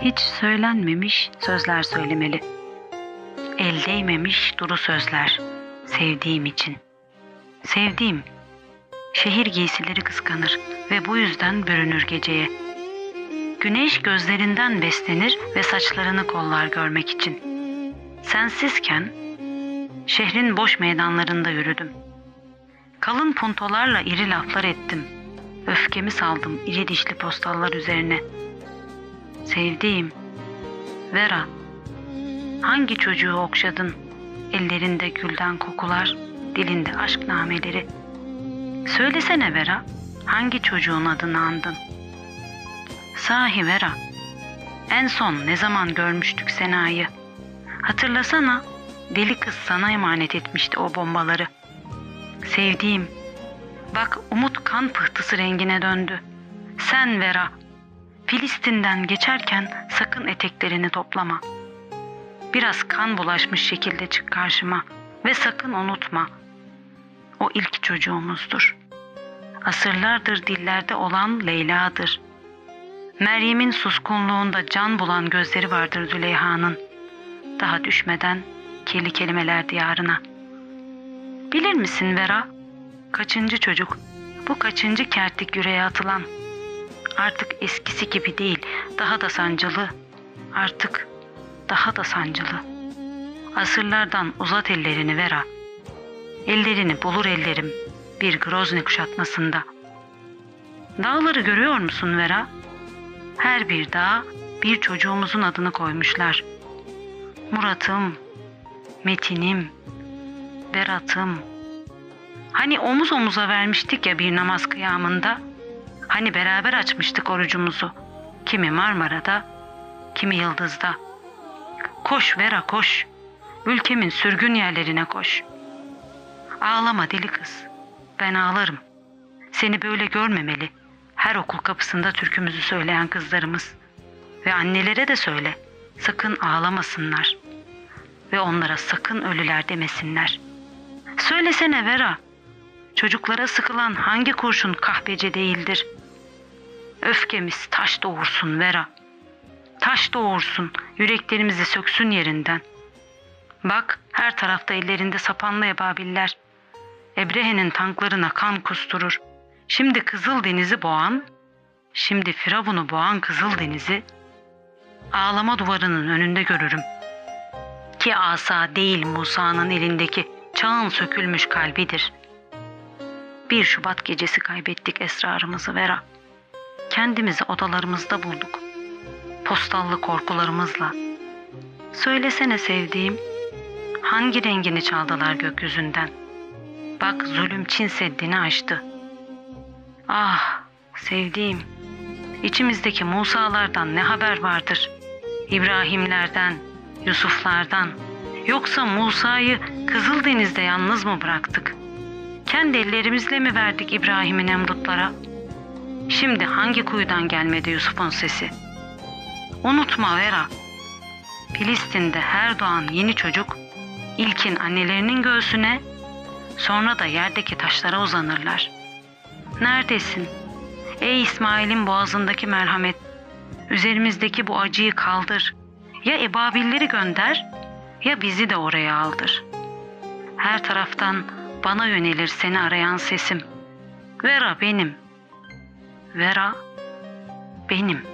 Hiç söylenmemiş sözler söylemeli. El değmemiş duru sözler sevdiğim için. Sevdiğim. Şehir giysileri kıskanır ve bu yüzden bürünür geceye. Güneş gözlerinden beslenir ve saçlarını kollar görmek için. Sensizken şehrin boş meydanlarında yürüdüm. Kalın puntolarla iri laflar ettim. Öfkemi saldım iri dişli postallar üzerine. Sevdiğim, Vera, hangi çocuğu okşadın? Ellerinde gülden kokular, dilinde aşk nameleri. Söylesene Vera, hangi çocuğun adını andın? Sahi Vera, en son ne zaman görmüştük Sena'yı? Hatırlasana, deli kız sana emanet etmişti o bombaları. Sevdiğim, bak umut kan pıhtısı rengine döndü. Sen Vera, Filistin'den geçerken sakın eteklerini toplama. Biraz kan bulaşmış şekilde çık karşıma ve sakın unutma. O ilk çocuğumuzdur. Asırlardır dillerde olan Leyla'dır. Meryem'in suskunluğunda can bulan gözleri vardır Züleyha'nın. Daha düşmeden kirli kelimeler diyarına. Bilir misin Vera? Kaçıncı çocuk? Bu kaçıncı kertik yüreğe atılan? Artık eskisi gibi değil, daha da sancılı. Artık daha da sancılı. Asırlardan uzat ellerini Vera. Ellerini bulur ellerim bir Grozny kuşatmasında. Dağları görüyor musun Vera? Her bir dağ bir çocuğumuzun adını koymuşlar. Murat'ım, Metin'im, Berat'ım. Hani omuz omuza vermiştik ya bir namaz kıyamında. Hani beraber açmıştık orucumuzu. Kimi Marmara'da, kimi Yıldız'da. Koş Vera koş. Ülkemin sürgün yerlerine koş. Ağlama deli kız. Ben ağlarım. Seni böyle görmemeli. Her okul kapısında türkümüzü söyleyen kızlarımız. Ve annelere de söyle. Sakın ağlamasınlar. Ve onlara sakın ölüler demesinler. Söylesene Vera. Çocuklara sıkılan hangi kurşun kahpece değildir? Öfkemiz taş doğursun Vera. Taş doğursun, yüreklerimizi söksün yerinden. Bak her tarafta ellerinde sapanlı ebabiller. Ebrehe'nin tanklarına kan kusturur. Şimdi Kızıl Deniz'i boğan, şimdi Firavun'u boğan Kızıl Deniz'i ağlama duvarının önünde görürüm. Ki asa değil Musa'nın elindeki çağın sökülmüş kalbidir. Bir Şubat gecesi kaybettik esrarımızı Vera. Kendimizi odalarımızda bulduk. Postallı korkularımızla. Söylesene sevdiğim, hangi rengini çaldılar gökyüzünden? Bak zulüm Çin Seddi'ni aştı. Ah sevdiğim, içimizdeki Musa'lardan ne haber vardır? İbrahimlerden, Yusuflardan. Yoksa Musa'yı Kızıldeniz'de yalnız mı bıraktık? Kendi ellerimizle mi verdik İbrahim'in emrutlara? Şimdi hangi kuyudan gelmedi Yusuf'un sesi? Unutma Vera. Filistin'de her doğan yeni çocuk ilkin annelerinin göğsüne sonra da yerdeki taşlara uzanırlar. Neredesin? Ey İsmail'in boğazındaki merhamet, üzerimizdeki bu acıyı kaldır. Ya ebabilleri gönder ya bizi de oraya aldır. Her taraftan bana yönelir seni arayan sesim. Vera benim. Vera benim.''